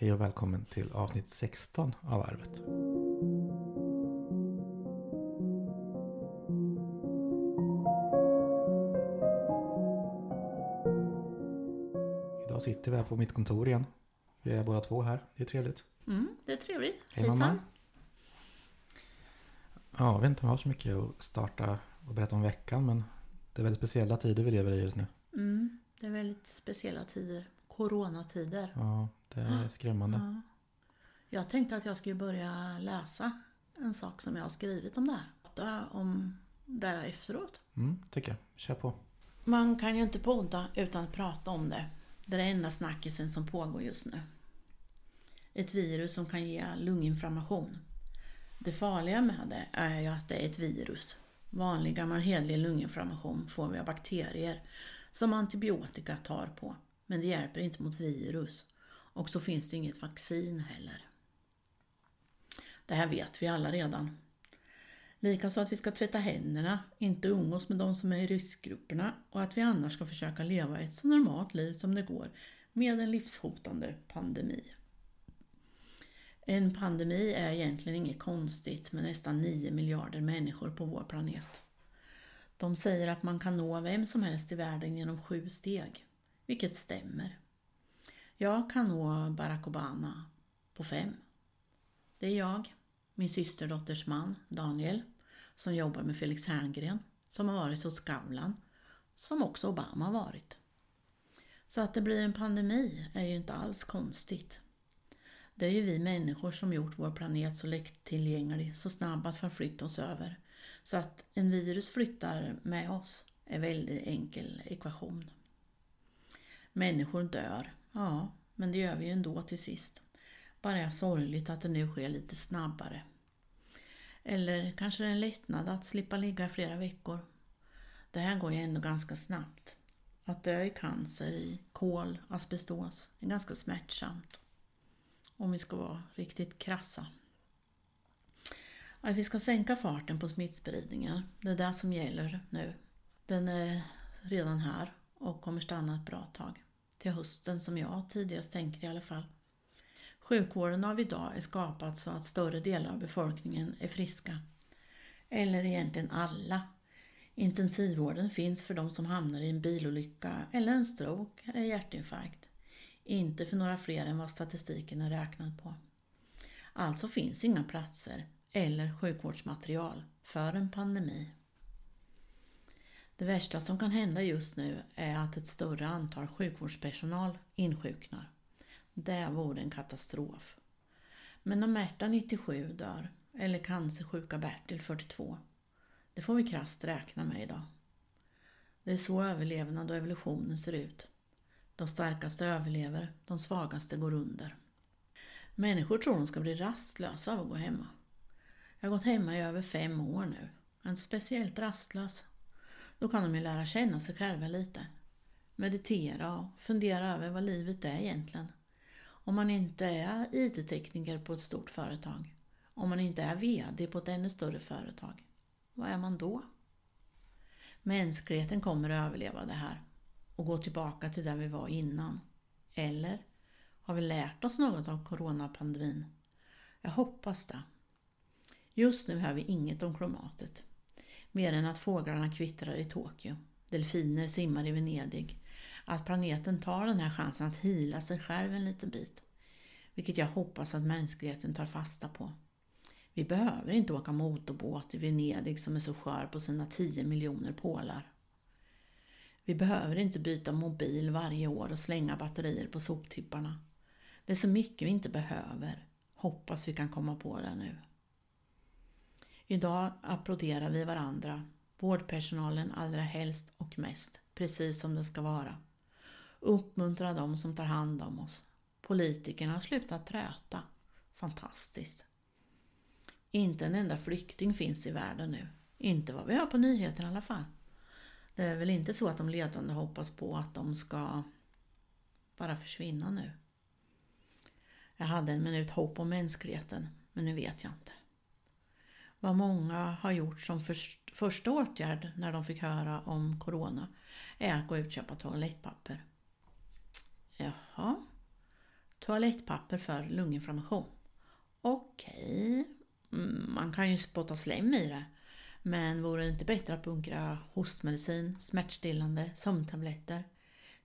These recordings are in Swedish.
Hej och välkommen till avsnitt 16 av Arvet. Idag sitter vi här på mitt kontor igen. Vi är båda två här. Det är trevligt. Mm, det är trevligt. Hej mamma. Ja, jag vet inte om jag har så mycket att starta och berätta om veckan men det är väldigt speciella tider vi lever i just nu. Mm, det är väldigt speciella tider. Coronatider. Ja, det är skrämmande. Ja. Jag tänkte att jag skulle börja läsa en sak som jag har skrivit om det här. Prata om det här efteråt. Mm, tycker jag. Kör på. Man kan ju inte podda utan att prata om det. Det är den enda snackisen som pågår just nu. Ett virus som kan ge lunginflammation. Det farliga med det är ju att det är ett virus. Vanlig gammal hedlig lunginflammation får vi av bakterier som antibiotika tar på. Men det hjälper inte mot virus. Och så finns det inget vaccin heller. Det här vet vi alla redan. Likaså att vi ska tvätta händerna, inte umgås med de som är i riskgrupperna och att vi annars ska försöka leva ett så normalt liv som det går med en livshotande pandemi. En pandemi är egentligen inget konstigt med nästan 9 miljarder människor på vår planet. De säger att man kan nå vem som helst i världen genom sju steg, vilket stämmer. Jag kan nå Barack Obama på fem. Det är jag, min systerdotters man Daniel, som jobbar med Felix Herngren, som har varit hos Skavlan, som också Obama har varit. Så att det blir en pandemi är ju inte alls konstigt. Det är ju vi människor som gjort vår planet så lättillgänglig, så snabb att förflytta oss över. Så att en virus flyttar med oss är en väldigt enkel ekvation. Människor dör, ja, men det gör vi ju ändå till sist. Bara är sorgligt att det nu sker lite snabbare. Eller kanske det är en lättnad att slippa ligga i flera veckor. Det här går ju ändå ganska snabbt. Att dö i cancer, i kol, asbestos är ganska smärtsamt. Om vi ska vara riktigt krassa. Att vi ska sänka farten på smittspridningen, det är det som gäller nu. Den är redan här och kommer stanna ett bra tag. Till hösten som jag tidigast tänker i alla fall. Sjukvården av idag är skapad så att större delar av befolkningen är friska. Eller egentligen alla. Intensivvården finns för de som hamnar i en bilolycka eller en stroke eller hjärtinfarkt. Inte för några fler än vad statistiken är räknad på. Alltså finns inga platser eller sjukvårdsmaterial för en pandemi. Det värsta som kan hända just nu är att ett större antal sjukvårdspersonal insjuknar. Det vore en katastrof. Men om Märta 97 dör, eller cancersjuka Bertil 42, det får vi krasst räkna med idag. Det är så överlevnad och evolutionen ser ut. De starkaste överlever, de svagaste går under. Människor tror de ska bli rastlösa av att gå hemma. Jag har gått hemma i över fem år nu. Jag är inte speciellt rastlös. Då kan de ju lära känna sig själva lite. Meditera och fundera över vad livet är egentligen. Om man inte är IT-tekniker på ett stort företag. Om man inte är VD på ett ännu större företag. Vad är man då? Mänskligheten kommer att överleva det här och gå tillbaka till där vi var innan. Eller har vi lärt oss något av coronapandemin? Jag hoppas det. Just nu hör vi inget om klimatet. Mer än att fåglarna kvittrar i Tokyo, delfiner simmar i Venedig, att planeten tar den här chansen att hila sig själv en liten bit. Vilket jag hoppas att mänskligheten tar fasta på. Vi behöver inte åka motorbåt i Venedig som är så skör på sina 10 miljoner pålar. Vi behöver inte byta mobil varje år och slänga batterier på soptipparna. Det är så mycket vi inte behöver. Hoppas vi kan komma på det nu. Idag applåderar vi varandra, vårdpersonalen allra helst och mest, precis som det ska vara. Uppmuntra dem som tar hand om oss. Politikerna har slutat träta. Fantastiskt. Inte en enda flykting finns i världen nu. Inte vad vi hör på nyheterna i alla fall. Det är väl inte så att de ledande hoppas på att de ska bara försvinna nu. Jag hade en minut hopp om mänskligheten, men nu vet jag inte. Vad många har gjort som först, första åtgärd när de fick höra om Corona är att gå ut och köpa toalettpapper. Jaha, toalettpapper för lunginflammation. Okej, mm, man kan ju spotta slem i det. Men vore det inte bättre att bunkra hostmedicin, smärtstillande, sömntabletter,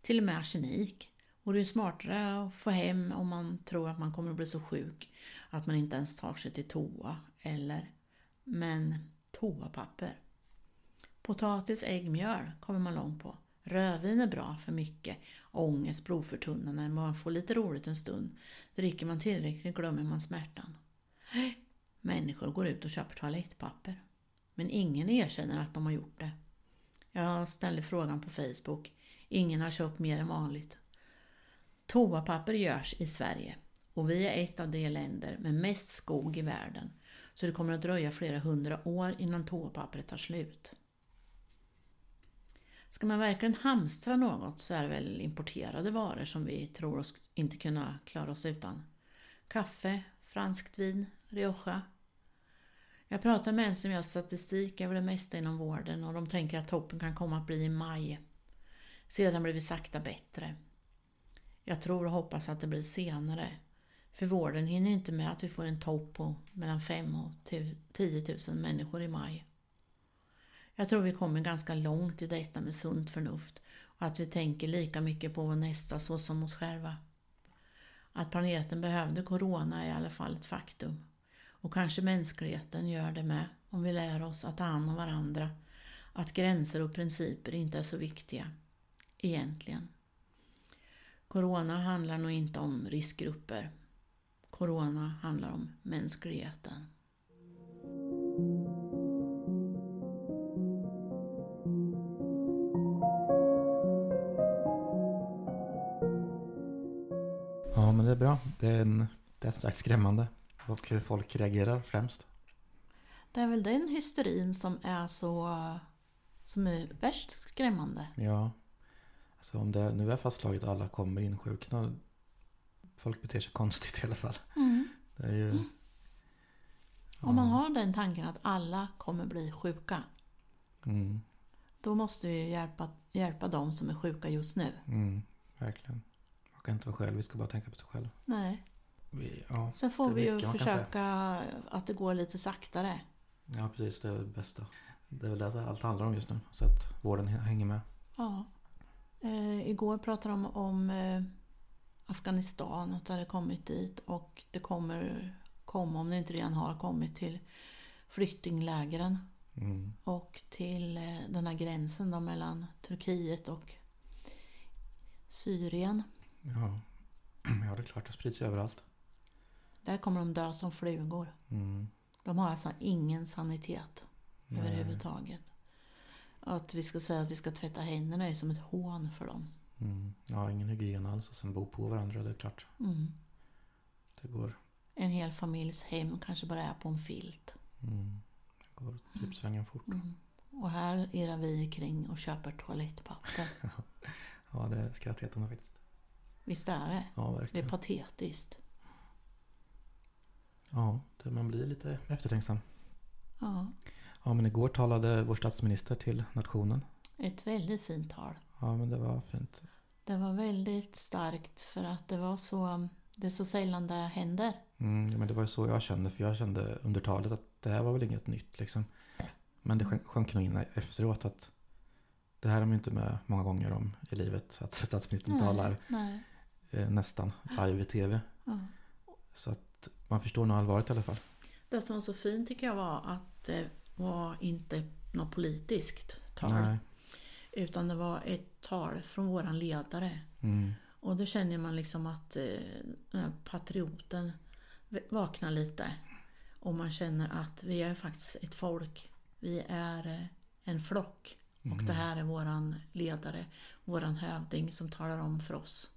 till och med arsenik? Vore det smartare att få hem om man tror att man kommer att bli så sjuk att man inte ens tar sig till toa, eller? Men toapapper. Potatis, ägg, mjöl kommer man långt på. Rödvin är bra för mycket ångest, blodförtunnande, man får lite roligt en stund. Dricker man tillräckligt glömmer man smärtan. Människor går ut och köper toalettpapper. Men ingen erkänner att de har gjort det. Jag ställde frågan på Facebook. Ingen har köpt mer än vanligt. Toapapper görs i Sverige och vi är ett av de länder med mest skog i världen. Så det kommer att dröja flera hundra år innan toapappret tar slut. Ska man verkligen hamstra något så är det väl importerade varor som vi tror oss inte kunna klara oss utan. Kaffe, franskt vin, Rioja. Jag pratar med en som gör statistik över det mesta inom vården och de tänker att toppen kan komma att bli i maj. Sedan blir vi sakta bättre. Jag tror och hoppas att det blir senare. För vården hinner inte med att vi får en topp på mellan 5 och 10 000 människor i maj. Jag tror vi kommer ganska långt i detta med sunt förnuft och att vi tänker lika mycket på vår nästa så som oss själva. Att planeten behövde corona är i alla fall ett faktum. Och kanske mänskligheten gör det med om vi lär oss att ta hand om varandra. Att gränser och principer inte är så viktiga. Egentligen. Corona handlar nog inte om riskgrupper. Corona handlar om mänskligheten. Ja, men det är bra. Det är, en, det är som sagt skrämmande. Och hur folk reagerar främst. Det är väl den hysterin som är så som är värst skrämmande. Ja. Alltså om det nu är fastslaget att alla kommer insjukna. Folk beter sig konstigt i alla fall. Mm. Det är ju... Mm. Ja. Om man har den tanken att alla kommer bli sjuka. Mm, Då måste vi hjälpa, hjälpa de som är sjuka just nu. mm, verkligen. Man kan inte vara själv, vi ska bara tänka på sig själv. Nej. Vi, ja, Sen får vi ju försöka att det går lite saktare. ja, precis. Det är det bästa. Det är väl det allt handlar om just nu. Så att vården hänger med. Ja. Eh, igår pratade de om eh, Afghanistan, att det hade kommit dit och det kommer komma, om det inte redan har kommit, till flyktinglägren Mm, och till eh, den här gränsen då mellan Turkiet och Syrien. ja. ja, det är klart. Det sprids överallt. Där kommer de dö som flugor. Mm, De har alltså ingen sanitet nej. överhuvudtaget. Att vi ska säga att vi ska tvätta händerna är som ett hån för dem. Mm, ja, ingen hygien alls. Och sen bo på varandra, det är klart. Mm. Det går. En hel familjs hem kanske bara är på en filt. Mm, det går typ svängen fort. Mm. Och här irrar vi kring och köper toalettpapper. Ja, det är skrattretande faktiskt. Visst är det? Ja, Det är verkligen. patetiskt. Ja, det, man blir lite eftertänksam. Ja, Ja, men igår talade vår statsminister till nationen. ett väldigt fint tal. Ja, men det var fint. Det var väldigt starkt för att det var så, det är så sällan det händer. Mm, men det var ju så jag kände. För jag kände under talet att det här var väl inget nytt liksom. Men det sjönk- nog in efteråt att det här är man ju inte med många gånger om i livet. Att statsministern talar nej. eh, nästan live i tv. Ja. Så att man förstår nog allvaret i alla fall. Det som var så fint tycker jag var att det var inte något politiskt tal. Nej. Utan det var ett tal från våran ledare. Mm, Och då känner man liksom att eh, patrioten vaknar lite. Och man känner att vi är faktiskt ett folk. Vi är eh, en flock. Och Mm. det här är våran ledare, våran hövding som talar om för oss.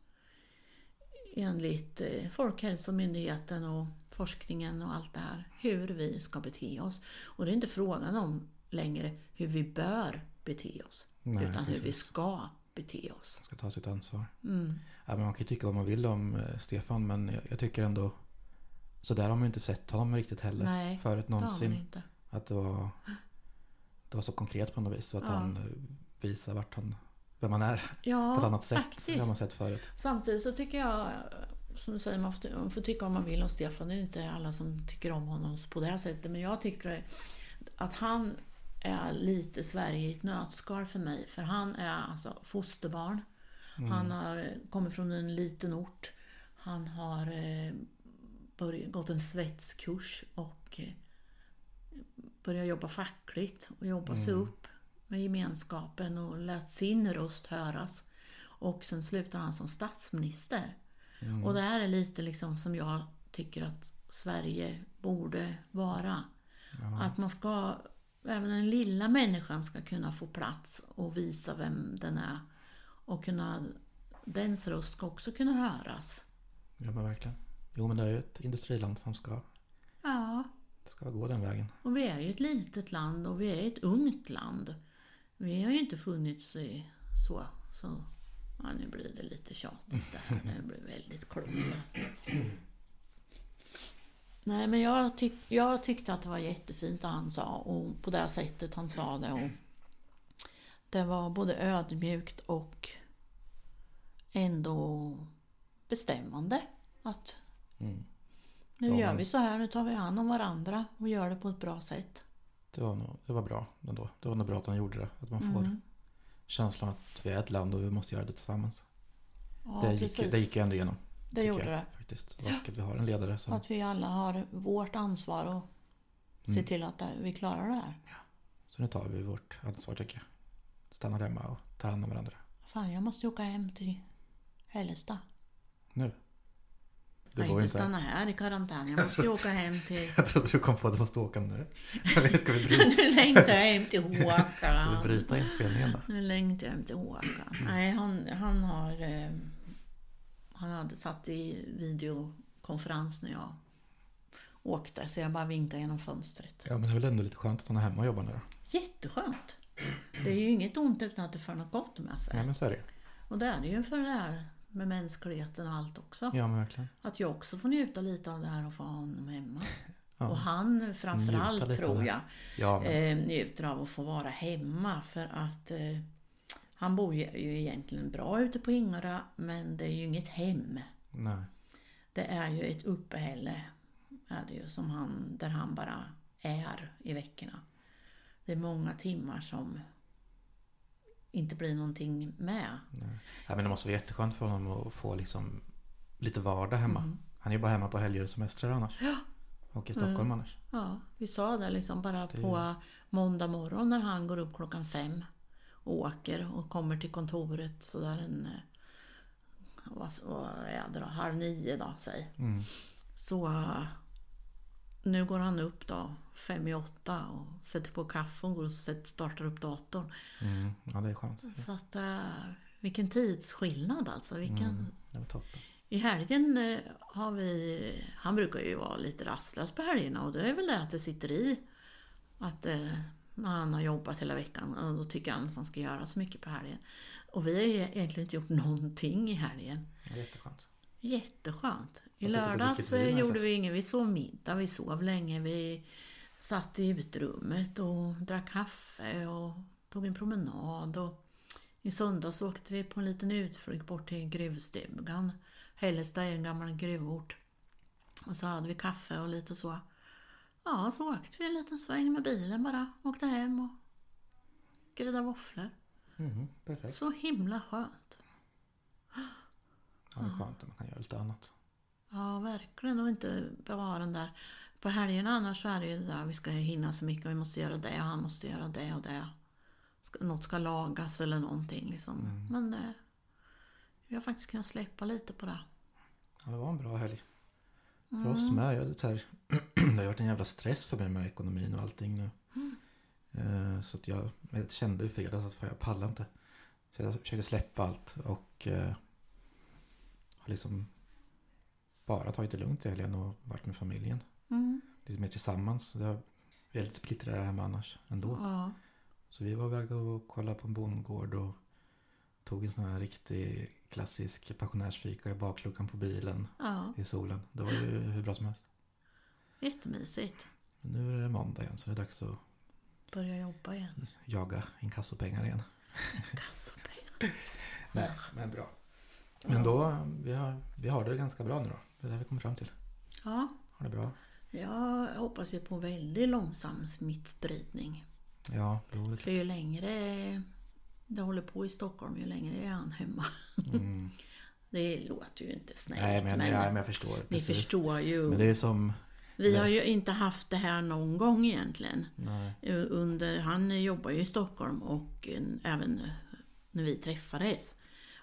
Enligt eh, Folkhälsomyndigheten och forskningen och allt det här. Hur vi ska bete oss. Och det är inte frågan om längre hur vi bör bete oss. Nej, utan hur vi precis. ska bete oss. Man ska ta sitt ansvar. Mm. Ja, men man kan ju tycka vad man vill om eh, Stefan. Men jag, jag tycker ändå. Så där har man ju inte sett honom riktigt heller. Nej, förut Det någonsin. inte. Att det var, det var så konkret på något vis. Så att Ja. han eh, visar vart han, vem han är. Ja, på ett annat sätt. faktiskt. Det har man sett förut. Samtidigt så tycker jag som du säger, man får, man får tycka vad man vill om Stefan. Det är inte alla som tycker om honom på det här sättet. Men jag tycker att han är lite Sverige i ett nötskal för mig. För han är alltså fosterbarn. Mm. Han har kommit från en liten ort. Han har eh, börjat, gått en svetskurs och eh, börjat jobba fackligt och jobba sig Mm. upp med gemenskapen och lät sin röst höras. Och sen slutar han som statsminister. Mm. Och det här är lite liksom som jag tycker att Sverige borde vara. Ja. Att man ska, även den lilla människan ska kunna få plats och visa vem den är. Och kunna, dens röst ska också kunna höras. ja men verkligen. Jo men det är ju ett industriland som ska, Ja, ska gå den vägen. och vi är ju ett litet land och vi är ett ungt land. Vi har ju inte funnits i så, så ja, nu blir det lite tjatigt det här. Det blir väldigt klokt. Nej men jag, tyck, jag tyckte att det var jättefint det han sa och på det sättet han sa det. Och det var både ödmjukt och ändå bestämmande. Att Mm. nu gör vi så här, nu tar vi hand om varandra och gör det på ett bra sätt. Det var, nog, det var bra ändå. Det var nog bra att han gjorde det. Att man får Mm. känslan att vi är ett land och vi måste göra det tillsammans. Ja, det, precis. gick, det gick ju ändå igenom. Det gjorde jag, det. Faktiskt. Och att vi har en ledare som... Att vi alla har vårt ansvar och se Mm. till att det- vi klarar det här. Så nu tar vi vårt ansvar tycker jag. Stannar hemma och tar hand om varandra. Fan, jag måste ju åka hem till Hällestad. Nu. Det Nej, går inte stanna här i karantän. Jag måste ju åka hem till... Jag trodde du kom på att du måste åka nu. Ska vi bryta, nu längtar jag hem till ska vi Håkan. bryta inspelningen då? Nu längtar jag hem till Håkan. Nej, han, han har... Eh, han hade satt i videokonferens när jag åkte. Så jag bara vinkade genom fönstret. Ja men det är väl ändå lite skönt att han är hemma och jobbar nu då. Jätteskönt. Det är ju inget ont utan att det för något gott med sig. Ja men så är det Och det är det ju för det här med mänskligheten och allt också. Ja men verkligen. Att jag också får njuta lite av det här och få ha honom hemma. Ja, Och han framförallt tror jag ja men, eh, njuter av att få vara hemma för att eh, han bor ju, egentligen bra ute på Ingarö men det är ju inget hem. nej. Det är ju ett uppehälle är det ju, som han, där han bara är i veckorna. Det är många timmar som inte blir någonting med. nej. Ja, men det måste vara jätteskönt för honom att få liksom lite vardag hemma. Mm. Han är ju bara hemma på helger och semestrar annars. Ja. Och i Stockholm Mm. annars. Ja, vi sa det liksom bara Det på måndag morgon när han går upp klockan fem åker och kommer till kontoret sådär en, eh, vad, vad är det då, halv nio då säg. Mm. Så nu går han upp då fem i åtta och sätter på kaffe och går och startar upp datorn. Mm. Ja det är skönt. Så att eh, vilken tidsskillnad alltså. Vilken, Mm. Det var toppen. I helgen eh, har vi, han brukar ju vara lite rastlös på helgerna och det är väl det att det sitter i. Att han har jobbat hela veckan och då tycker han att han ska göra så mycket på helgen. Och vi har egentligen inte gjort någonting i helgen. Jätteskönt. Jätteskönt. I lördags gjorde vi inget, vi sov middag, vi sov länge, vi satt i utrummet och drack kaffe och tog en promenad. Och I söndags åkte vi på en liten utflykt bort till gruvstugan. Hällestad är en gammal gruvort. Och så hade vi kaffe och lite så. Ja, så åkte vi en liten sväng med bilen bara. Åkte hem och grillade våfflor. Mhm, perfekt. Så himla skönt. Ja, det är skönt att man kan göra lite annat. Ja, verkligen. Och inte bevara den där... På helgerna annars så är det ju det där vi ska hinna så mycket och vi måste göra det och han måste göra det och det. Något ska lagas eller någonting liksom. Mm. Men eh, vi har faktiskt kunnat släppa lite på det. Ja, det var en bra helg. För Mm. oss med. Jag, det, så här, det har varit en jävla stress för mig med ekonomin och allting nu. Mm. Eh, Så att jag, jag kände i fredags att jag pallar inte. Så jag försökte släppa allt och eh, har liksom bara tagit det lugnt i helgen och varit med familjen. Mm. Lite mer tillsammans. Vi är lite splittrade hemma annars ändå. Ja. Så vi var iväg och kollade på en bondgård och tog en sån här riktig klassisk pensionärsfika i bakluckan på bilen ja, i solen. Det var ju hur bra som helst. jättemysigt. Nu är det måndag igen så det är dags att Börja jobba igen. jaga inkassopengar igen. Kassopengar. Nej, men bra. Men då, vi har, vi har det ganska bra nu då. Det är det vi kommer fram till. Ja, Har det bra? jag hoppas ju på väldigt långsam smittspridning. Ja, För ju längre det håller på i Stockholm, ju längre är han hemma. mm. Det låter ju inte snällt, Nej, men, men, ja, men jag förstår. ni förstår ju. Men det är som... Vi har Nej. ju inte haft det här någon gång egentligen. Nej. Under, han jobbar ju i Stockholm och eh, även när vi träffades.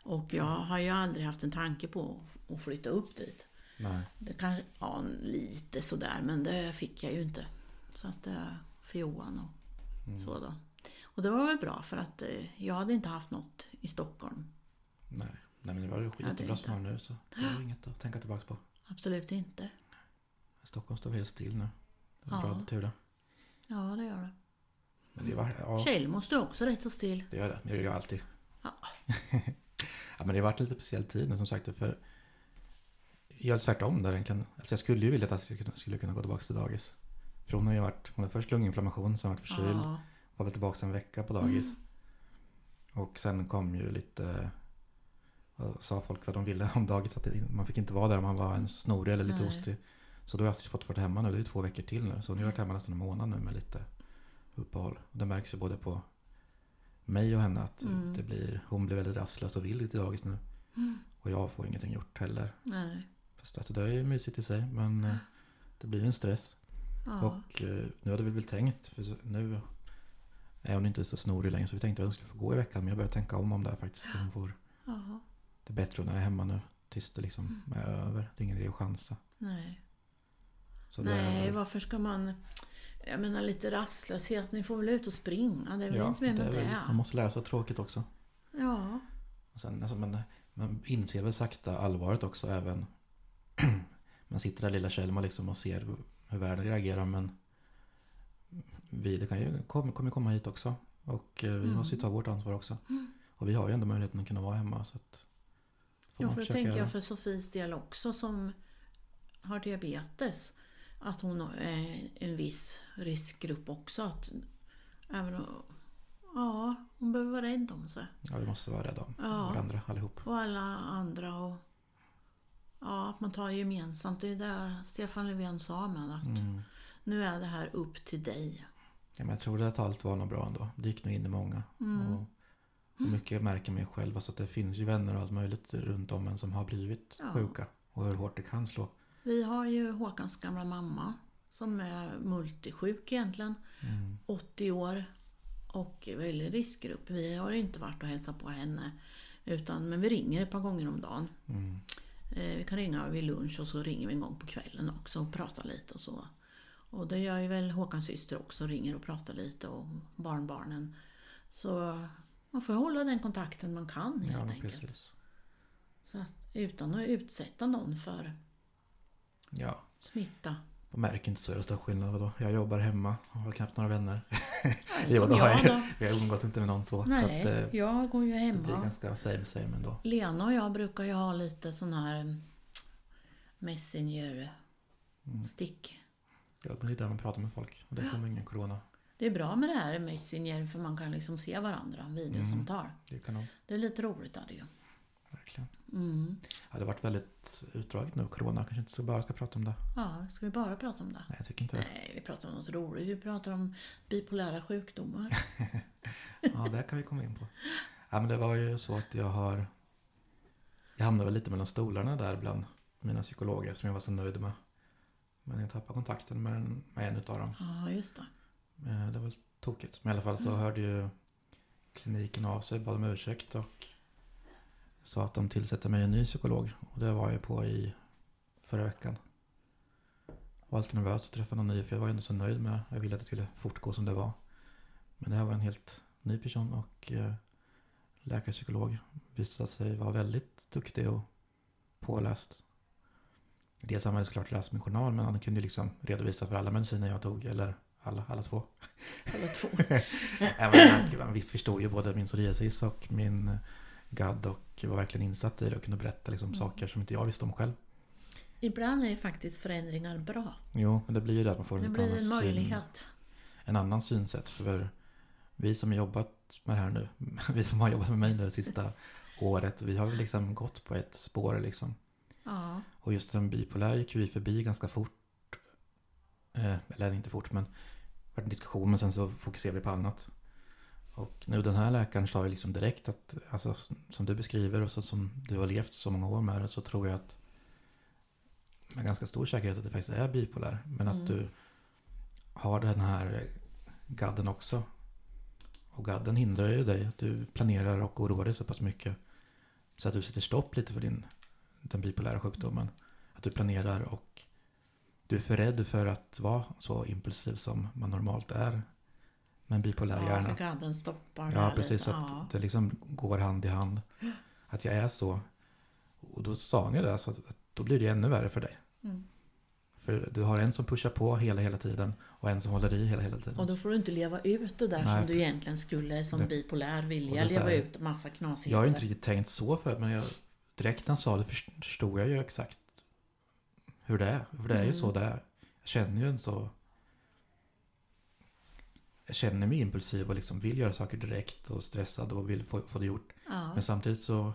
Och jag har ju aldrig haft en tanke på att flytta upp dit. Nej. Det kanske, ja lite sådär men det fick jag ju inte. Så att det för Johan och Mm. så då. Och det var väl bra för att eh, jag hade inte haft något i Stockholm. Nej. Nej, men det var ju det är skitbra som har nu så det är inget att tänka tillbaka på. Absolut inte. Stockholm står helt still nu. Det var Ja. bra tur det. Ja det gör det. Men det var, ja, Kjell måste också rätt så still. det gör det. Det gör jag alltid. Ja. Ja, men det har varit lite speciell tid nu som sagt. För jag gör tvärtom där egentligen. Alltså jag skulle ju vilja att jag skulle kunna, gå tillbaka till dagis. För hon har ju varit, hon har först lunginflammation, sen varit förkyld. Ja, Var väl tillbaka en vecka på dagis. Mm. Och sen kom ju lite, vad sa folk vad de ville om dagis. Att det, man fick inte vara där om man var en snorig eller lite Nej. hostig. Så då har alltså fått vara hemma nu, det är två veckor till nu. Så nu har varit hemma nästan en månad nu med lite uppehåll. Och det märks ju både på mig och henne att Mm. det blir, hon blir väldigt rastlös och vill lite dagis nu. Mm. Och jag får ingenting gjort heller. nej. Fast alltså det är ju mysigt i sig men eh, det blir ju en stress. Ja. Och eh, nu hade vi väl tänkt, för nu är hon inte så snorig längre så vi tänkte att hon skulle få gå i veckan. Men jag börjar tänka om om det här faktiskt. Hon får ja. det bättre när jag är hemma nu. Tills det liksom Mm. är över. Det är ingen idé att chansa. Nej. Så Nej, är, varför ska man... Jag menar lite rastlöshet, ni får väl ut och springa. Det är väl ja, inte mer med är det. väl- Man måste lära sig att tråkigt också. Ja. Och sen, alltså, man, man inser väl sakta allvaret också även. man sitter där lilla Kjellman liksom och ser hur världen reagerar men vi det kan ju, kommer, kommer komma hit också. Och eh, vi Mm. måste ju ta vårt ansvar också. Mm. Och vi har ju ändå möjligheten att kunna vara hemma. Så att, man för det försöka tänker jag för Sofies del också som har diabetes. Att hon är en viss riskgrupp också. Att även om- Ja, hon behöver vara rädd om sig. Ja, vi måste vara rädda om Ja. varandra allihop. Och alla andra. Och, ja, att man tar gemensamt. Det är det Stefan Löfven sa med. Att Mm. Nu är det här upp till dig. Ja, men jag tror det här talet var nog bra ändå. Det gick nog in i många. Mm. Och, och mycket märker mig själv. Alltså att det finns ju vänner och allt möjligt runt om en som har blivit Ja. sjuka. Och hur hårt det kan slå. Vi har ju Håkans gamla mamma som är multisjuk egentligen. Mm. 80 år och väldigt riskgrupp. Vi har inte varit och hälsat på henne. Utan, men vi ringer ett par gånger om dagen. Mm. Eh, vi kan ringa vid lunch och så ringer vi en gång på kvällen också och pratar lite och så. Och det gör ju väl Håkans syster också, ringer och pratar lite och barnbarnen. Så man får hålla den kontakten man kan helt Ja, enkelt. precis. Så att, utan att utsätta någon för Ja, smitta. man märker inte så jävla stor skillnad. Vadå? Jag jobbar hemma och har knappt några vänner. Nej, Jo, som jag jag, då. jag umgås inte med någon så. Nej, så att, eh, jag går ju det blir hemma. ganska same same ändå. Lena och jag brukar ju ha lite sån här mm, messenger Mm. Stick. Ja, men det är där man pratar med folk. Och det kommer ingen corona. Det är bra med det här messenger för man kan liksom se varandra, videosamtal. Det kan Det är lite roligt är det ju. verkligen. Mm. Ja, det har varit väldigt utdraget nu, corona. Kanske inte så bara ska prata om det. Ja, ska vi bara prata om det? Nej, jag tycker inte. Nej, vi pratar om något roligt. Vi pratar om bipolära sjukdomar. Ja, det kan vi komma in på. Ja, men det var ju så att jag har... Jag hamnade väl lite mellan stolarna där bland mina psykologer som jag var så nöjd med. Men jag tappade kontakten med en, med en utav dem. Ja, just det. Eh, Det var tokigt. Men i alla fall så Mm. hörde ju kliniken av sig, bad om ursäkt och sa att de tillsätter mig en ny psykolog. Och det var jag på i förra veckan. Var lite nervös att träffa någon ny för jag var ändå så nöjd med, jag ville att det skulle fortgå som det var. Men det här var en helt ny person och eh, läkarpsykolog visade sig vara väldigt duktig och påläst. Dels han hade såklart läst min journal men han kunde liksom redovisa för alla mediciner jag tog, eller alla, alla två. Alla två. Även han, han förstod ju både min psoriasis och min GAD och var verkligen insatt i det och kunde berätta liksom Mm. saker som inte jag visste om själv. Ibland är ju faktiskt förändringar bra. Jo, men det blir ju det att man får Det en, blir en syn, möjlighet. en annan synsätt. För vi som har jobbat med det här nu, vi som har jobbat med mig det sista året. Vi har liksom gått på ett spår liksom. Ja. Och just den bipolär gick vi förbi ganska fort. Eh, eller inte fort men det var en diskussion men sen så fokuserade vi på annat. Och nu den här läkaren sa ju liksom direkt att, alltså som du beskriver och så som du har levt så många år med det så tror jag att med ganska stor säkerhet att det faktiskt är bipolär. Men Mm. att du har den här gadden också. Och gadden hindrar ju dig att du planerar och oroar dig så pass mycket. Så att du sätter stopp lite för din, den bipolära sjukdomen. Att du planerar och du är för rädd för att vara så impulsiv som man normalt är. Med en bipolär Ja, hjärna. för gadden stoppar Ja, precis. lite. Så att Ja. det liksom går hand i hand. Att jag är så. Och då sa han ju det, så att att då blir det ännu värre för dig. Mm. För du har en som pushar på hela, hela tiden och en som håller i hela, hela tiden. Och då får du inte leva ut det där Nej. som du egentligen skulle som Det- bipolär vilja leva ut massa knasigheter. jag har inte riktigt tänkt så för men jag, direkt när han sa det förstod jag ju exakt hur det är. För det är ju Mm. så det är. Jag känner ju en så... Jag känner mig impulsiv och liksom vill göra saker direkt och stressad och vill få, få det gjort. Ja. Men samtidigt så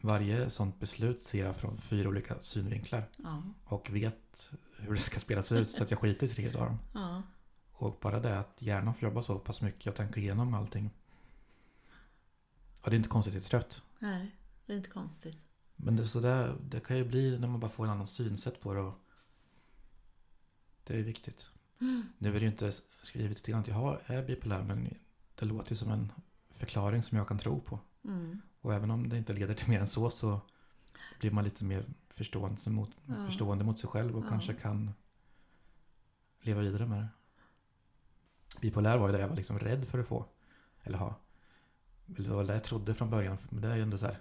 varje sånt beslut ser jag från fyra olika synvinklar. Ja. Och vet hur det ska spelas ut så att jag skiter i tre av dem. Ja. Och bara det att hjärnan får jobba så pass mycket och tänka igenom allting. Ja, det är inte konstigt att jag är trött. Nej, det är inte konstigt. Men det, så där, det kan ju bli när man bara får en annan synsätt på det. Och det är viktigt. Nu är det ju inte skrivet till att jag har, är bipolär men det låter ju som en förklaring som jag kan tro på. Mm. Och även om det inte leder till mer än så så blir man lite mer förstående mot, Ja. förstående mot sig själv och Ja. kanske kan leva vidare med det. Bipolär var ju det jag var liksom rädd för att få. Eller ha. Eller Det var det jag trodde från början. Men det är ju ändå så här.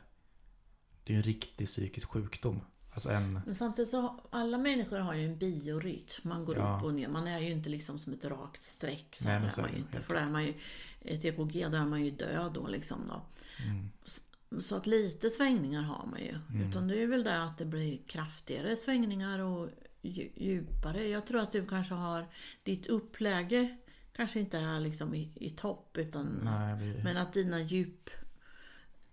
Det är ju en riktig psykisk sjukdom. Alltså en... Men samtidigt så har, alla människor har ju en biorytm. Man går Ja. upp och ner. Man är ju inte liksom som ett rakt streck. Så Nej, är så man ju det, inte. För då är man ju ett EKG, då är man ju död då liksom då. Mm, Så att lite svängningar har man ju. Mm. Utan det är väl det att det blir kraftigare svängningar och dju- djupare. Jag tror att du kanske har ditt uppläge kanske inte är liksom i, i topp utan nej, vi, men att dina djup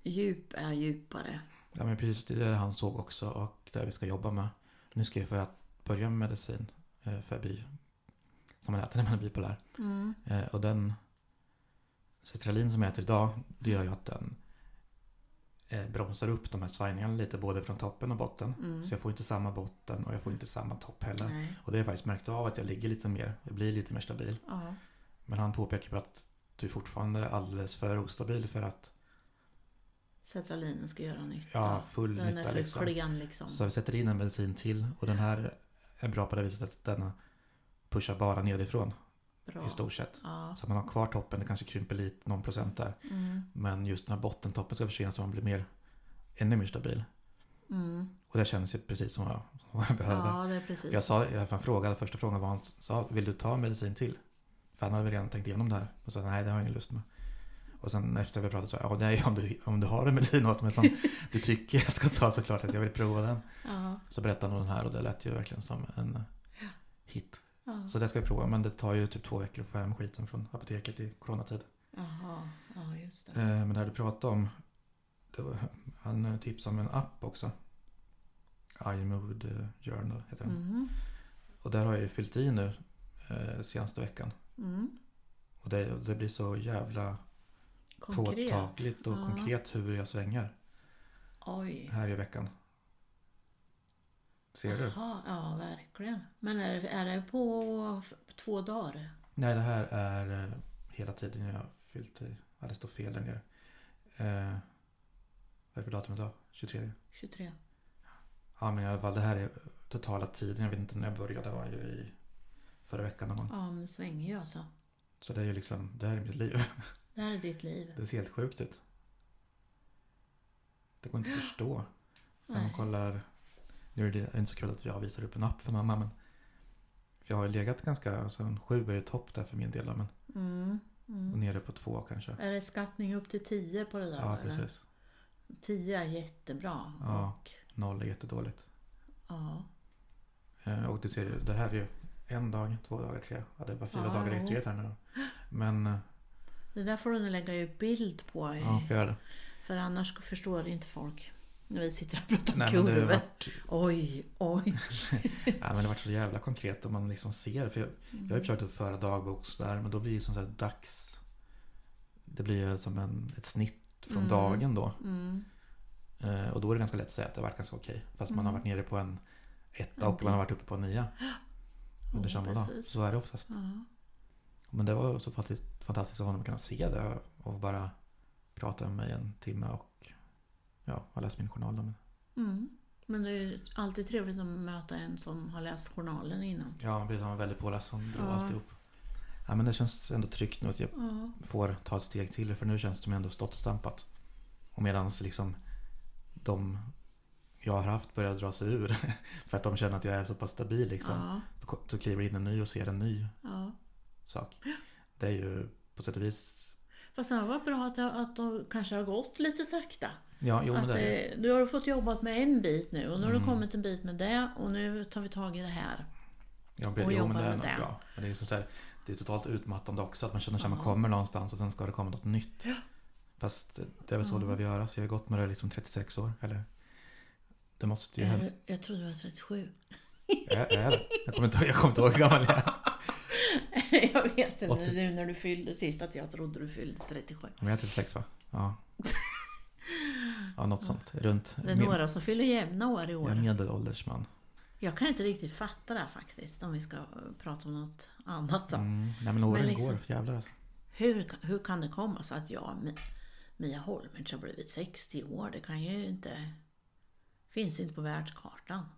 djup är djupare. Ja, men precis det är det han såg också och det vi ska jobba med. Nu ska jag börja med medicin eh, för bi, som man äter när man är bipolär. Mm. Eh, och den Citralin som jag äter idag, det gör ju att den eh, bromsar upp de här svajningarna lite både från toppen och botten. Mm. Så jag får inte samma botten och jag får inte samma topp heller. Nej. Och det har jag faktiskt märkt av att jag ligger lite mer, jag blir lite mer stabil. Ja. Men han påpekar på att du är fortfarande alldeles för ostabil för att Cetralinen ska göra nytta. ja, full Den nytta är för liksom. klen liksom. Så vi sätter in en medicin till och den här är bra på det viset att den pushar bara nedifrån Bra. i stort sett. Ja. Så man har kvar toppen, det kanske krymper lite, någon procent där. Mm. Men just den här bottentoppen ska försvinna så man blir mer, ännu mer stabil. Mm. Och det känns ju precis som jag, som jag behöver. Ja, det är precis. Jag sa, jag frågade, första frågan var han sa, vill du ta medicin till? För han hade väl redan tänkt igenom det här. Och sa, nej det har jag ingen lust med. Och sen efter vi pratade så, ja nej om du, om du har en mig som du tycker jag ska ta så klart att jag vill prova den. Ja. Så berättade om den här och det lät ju verkligen som en hit. Ja. Så det ska vi prova, men det tar ju typ två veckor att få hem skiten från apoteket i coronatid. Jaha, ja just det. Eh, Men det här du pratade om, det var, han tipsade om en app också. iMood eh, Journal heter den. Mm. Och där har jag ju fyllt i nu eh, senaste veckan. Mm. Och det, det blir så jävla Konkret. påtagligt och Ja. konkret hur jag svänger Oj. här i veckan. Ser du? Ja verkligen. Men är det, är det på två dagar? Nej, det här är eh, hela tiden jag har fyllt i. Ja, det står fel där nere. Eh, vad är det för datum idag? 23? 23. Ja, men i alla fall det här är totala tiden. Jag vet inte när jag började. Det var ju i förra veckan någon gång. Ja, men svänger ju alltså. Så det är ju liksom, det här är mitt liv. Det här är ditt liv. Det ser helt sjukt ut. Det går inte att förstå. När man kollar. Nu är det inte så kul att jag visar upp en app för mamma men. Jag har legat ganska, alltså en sju är ju topp där för min del men. Mm. Och Mm. nere på två kanske. Är det skattning upp till 10 på det där? Ja eller? precis. 10 är jättebra. Ja. Och, Noll är jättedåligt. ja. Eh, Och du ser ju, det här är ju en dag, två dagar, tre. Ja, det är bara fyra Ja, dagar registrerat här nu. Men, eh, Det där får du nog lägga ut bild på. I, ja, det. För annars förstår inte folk när vi sitter och pratar Nej, kurvor. varit, Oj, oj. ja, men det har varit så jävla konkret om man liksom ser. För jag, jag har ju försökt att föra dagbok sådär, men då blir det som så här dags... Det blir ju som en, ett snitt från Mm. dagen då. Mm. Eh, och då är det ganska lätt att säga att det har varit ganska okej. Fast man har Mm. varit nere på en etta och man har varit uppe på en nia. Under Ja, samma dag. precis. Så är det oftast. Ja. Men det var så fantastiskt, fantastiskt av honom att kunna se det och bara prata med mig en timme och ja, ha läst min journal. Mm. Men det är ju alltid trevligt att möta en som har läst journalen innan. ja, han blev han var väldigt påläst som drog Ja. alltihop. Ja, men det känns ändå tryggt nu att jag Ja. får ta ett steg till. För nu känns det som jag ändå stått och stampat. Och medans liksom de jag har haft börjar dra sig ur. för att de känner att jag är så pass stabil liksom. Ja. Så- Så kliver in en ny och ser en ny ja. Sak. Det är ju på sätt och vis Fast det har varit bra att att det kanske har gått lite sakta. Ja, jo men att det är du har fått jobbat med en bit nu och nu har du Mm. kommit en bit med det och nu tar vi tag i det här. Ja, och jo, men jobbar det är med det. bra. Men det är som så här, det är totalt utmattande också att man känner att man Ja. kommer någonstans och sen ska det komma något nytt. Fast det är väl så Ja. det behöver göras. Jag har gått med det liksom 36 år. Eller det måste ju Är du, jag trodde du var 37. Är, är det? Jag kommer inte, jag kommer inte ihåg hur gammal jag är. jag vet inte 80. nu när du fyllde sist att jag trodde du fyllde 37. Men jag är 36 va? Ja. Ja, något sånt. Runt Det är några som fyller jämna år i jag är år. medelålders man. Jag kan inte riktigt fatta det här faktiskt om vi ska prata om något annat då. Mm. Nej men åren liksom- går, jävlar alltså. Hur, hur kan det komma sig att jag, Mi- Mia Holmertz, har blivit 60 år? Det kan ju inte... Finns inte på världskartan.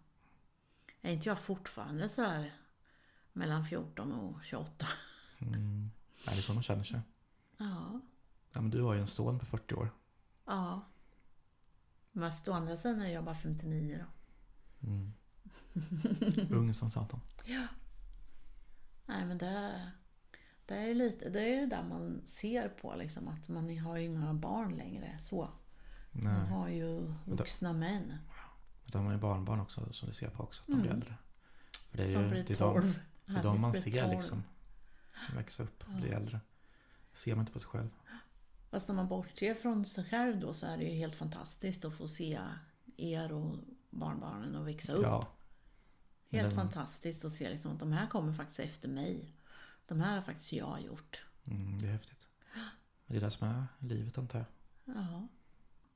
Är inte jag fortfarande sådär mellan 14 och 28? Mm. Nej, det är så man känner sig. Ja, Ja, men du har ju en son på 40 år. ja. Men å andra sidan är jag bara 59 då. Mm. Ung som satan. Nej men det, det är lite, det är där man ser på liksom att man har ju inga barn längre så. Man Nej. har ju vuxna män Utan man är barnbarn också som du ser på också. Att de blir Mm. äldre. För det är som ju blir det är de, 12. Det är de man ser 12. liksom. Växa upp och bli äldre. ser man inte på sig själv. Fast när man bortser från sig själv då så är det ju helt fantastiskt att få se er och barnbarnen och växa upp. Ja. Helt den- fantastiskt att se liksom att de här kommer faktiskt efter mig. De här har faktiskt jag gjort. Mm, det är häftigt. Det är det som är livet antar jag. Ja.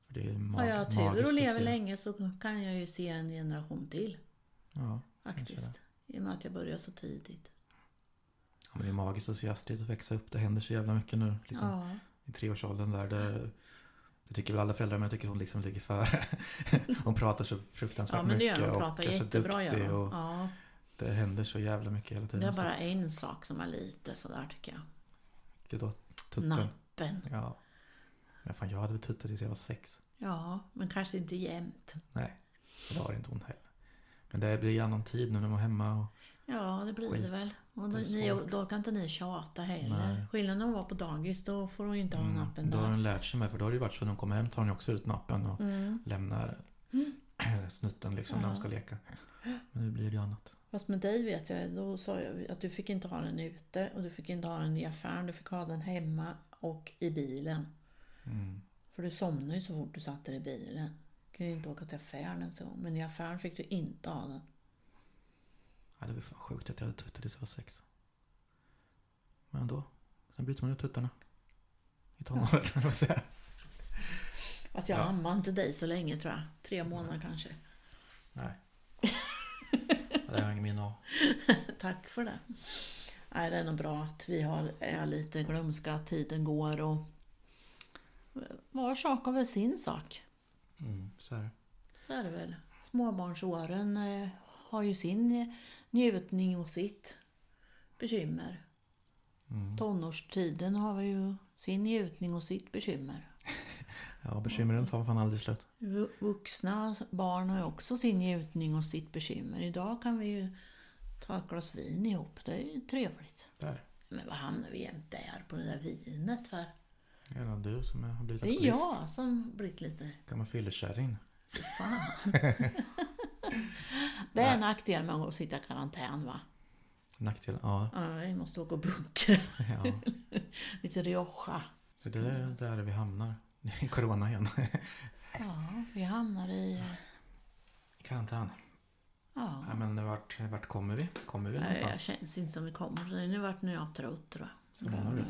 För det är mag- Har jag tur och lever länge så kan jag ju se en generation till Ja. faktiskt. I och med att jag börjar så tidigt. ja, men det är magiskt att se Astrid växa upp. Det händer så jävla mycket nu. Liksom, Ja. I treårsåldern där. Det, det tycker väl alla föräldrar men jag tycker hon liksom ligger före. hon pratar så fruktansvärt ja men det mycket. gör de. och pratar så jättebra gör de. och Ja. Det händer så jävla mycket hela tiden. Det är bara en sak som är lite sådär tycker jag. Vilket då? Tutten? Nappen. Ja. Men fan jag hade väl tuttat tills jag var sex. Ja, men kanske inte jämt. Nej. Det har inte hon heller. Men det blir annan tid nu när man är hemma. Och, Ja, det blir Skit. det väl. Och då, ni, då kan inte ni tjata heller. Nej. Skillnaden när hon var på dagis, då får hon ju inte ha mm, nappen då har där. hon lärt sig med. För då har det ju varit så när hon kommer hem tar hon ju också ut nappen och Mm. lämnar snutten liksom när de Ja. ska leka. Men nu blir det ju annat. Fast med dig vet jag, då sa jag att du fick inte ha den ute och du fick inte ha den i affären. Du fick ha den hemma och i bilen. Mm. För du somnade ju så fort du satte dig i bilen. Kan ju inte åka till affären så. Men i affären fick du inte ha den. Ja, det var fan sjukt att jag hade tuttat tills jag var sex. Men då. Sen byter man ut tuttarna. I tonåren, ja. säga. Fast jag Ja. ammade inte dig så länge tror jag. Tre månader kanske. Nej. Det har jag ingen minne av. Tack för det. Nej, det är nog bra att vi har, är lite glömska, tiden går och var sak har väl sin sak. Mm, så är det. Så är det väl. Småbarnsåren eh, har ju sin njutning och sitt bekymmer. Mm. Tonårstiden har vi ju sin njutning och sitt bekymmer. Ja, bekymren tar fan aldrig slut. Vu- Vuxna barn har ju också sin njutning och sitt bekymmer. Idag kan vi ju ta ett glas vin ihop. Det är ju trevligt. Där. Men vad hamnar vi jämt där på det där vinet för? Det är nog du som har blivit Det är alkoholist. jag som blivit lite... Gammal fyllekärring. Fy fan. det är en nackdel med att sitta i karantän va? Nackdel, ja. Ja, vi måste åka och bunkra. ja. Lite Rioja. Så det är där vi hamnar. Corona igen. Ja, vi hamnar i... I karantän. Ja. Ja, men vart, vart kommer vi? Kommer vi Nej, jag någonstans? känns inte som vi kommer. Det är nu vart nu jag trött tror jag. Så menar du?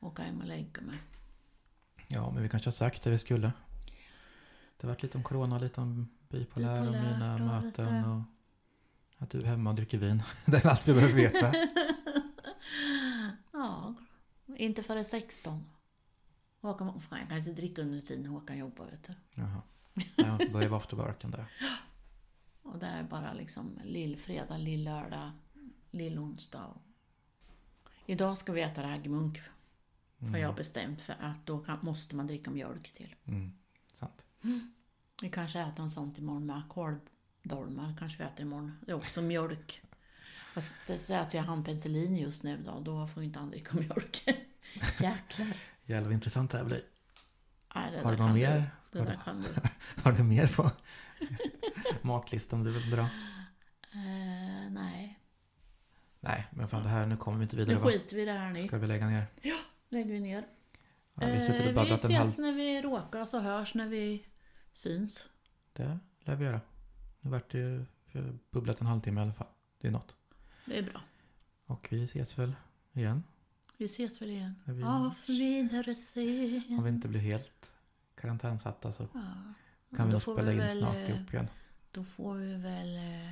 Åka hem och lägga mig. Ja, men vi kanske har sagt det vi skulle. Det har varit lite om corona, lite om bipolär och mina och möten lite- och att du är hemma och dricker vin. Det är allt vi behöver veta. Ja, inte före 16. Håkan, fan, jag kan inte dricka under tiden Håkan jobbar vet du. Jaha. Ja, är vi afterworken där. Och det är bara liksom lillfredag, lillördag, lillonsdag. Idag ska vi äta raggmunk. Har jag bestämt för att då kan, måste man dricka mjölk till. Mm, sant. Vi kanske äter något sånt imorgon med kåldolmar. Kanske vi äter imorgon. Det är också mjölk. Fast så äter jag han penicillin just nu då. Då får inte han dricka mjölk. Jäklar. Jävlar vad intressant det här blir. Nej, det Har du något mer? Du. Har Det du- där kan du. Har du mer på matlistan? Det är väl bra? Eh, nej. Nej, men fan det här, nu kommer vi inte Nu vidare va? skiter vi i det här nu. Ska vi lägga ner? Lägger vi ner. Ja, vi Eh, och vi en halv... ses när vi råkar så hörs när vi syns. Det lär vi göra. Nu vart det ju... Bubblat en halvtimme i alla fall. Det är något. Det är bra. Och vi ses väl igen. Vi ses väl igen. När vi- Auf Wiedersehen. Om vi inte blir helt karantänsatta så Ja. kan vi nog spela vi in väl, snart eh, ihop igen. Då får vi väl eh,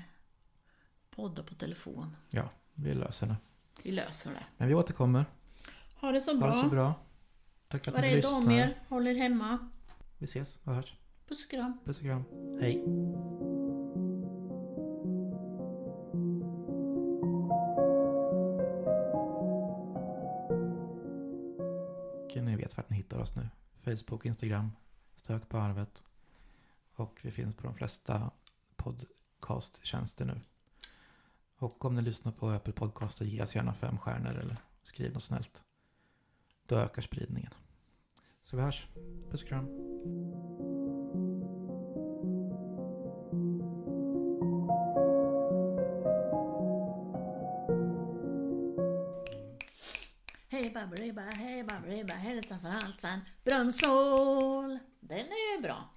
podda på telefon. Ja, vi löser det. Vi löser det. Men vi återkommer. Ha det så Ha bra. det så bra. Tack för att Var ni rädda om lyssnar. er. Håll er hemma. Vi ses och hörs. Puss och kram. Puss och kram. Hej. Ni vet vart ni hittar oss nu. Facebook, Instagram. Sök på Arvet. Och vi finns på de flesta podcasttjänster nu. Och om ni lyssnar på Apple Podcast, ge oss gärna fem stjärnor eller skriv något snällt. Då ökar spridningen. Så vi hörs. Puss och kram. Hej baberiba, hej baberiba, hälsa från halsen. Brunnsål. Den är ju bra.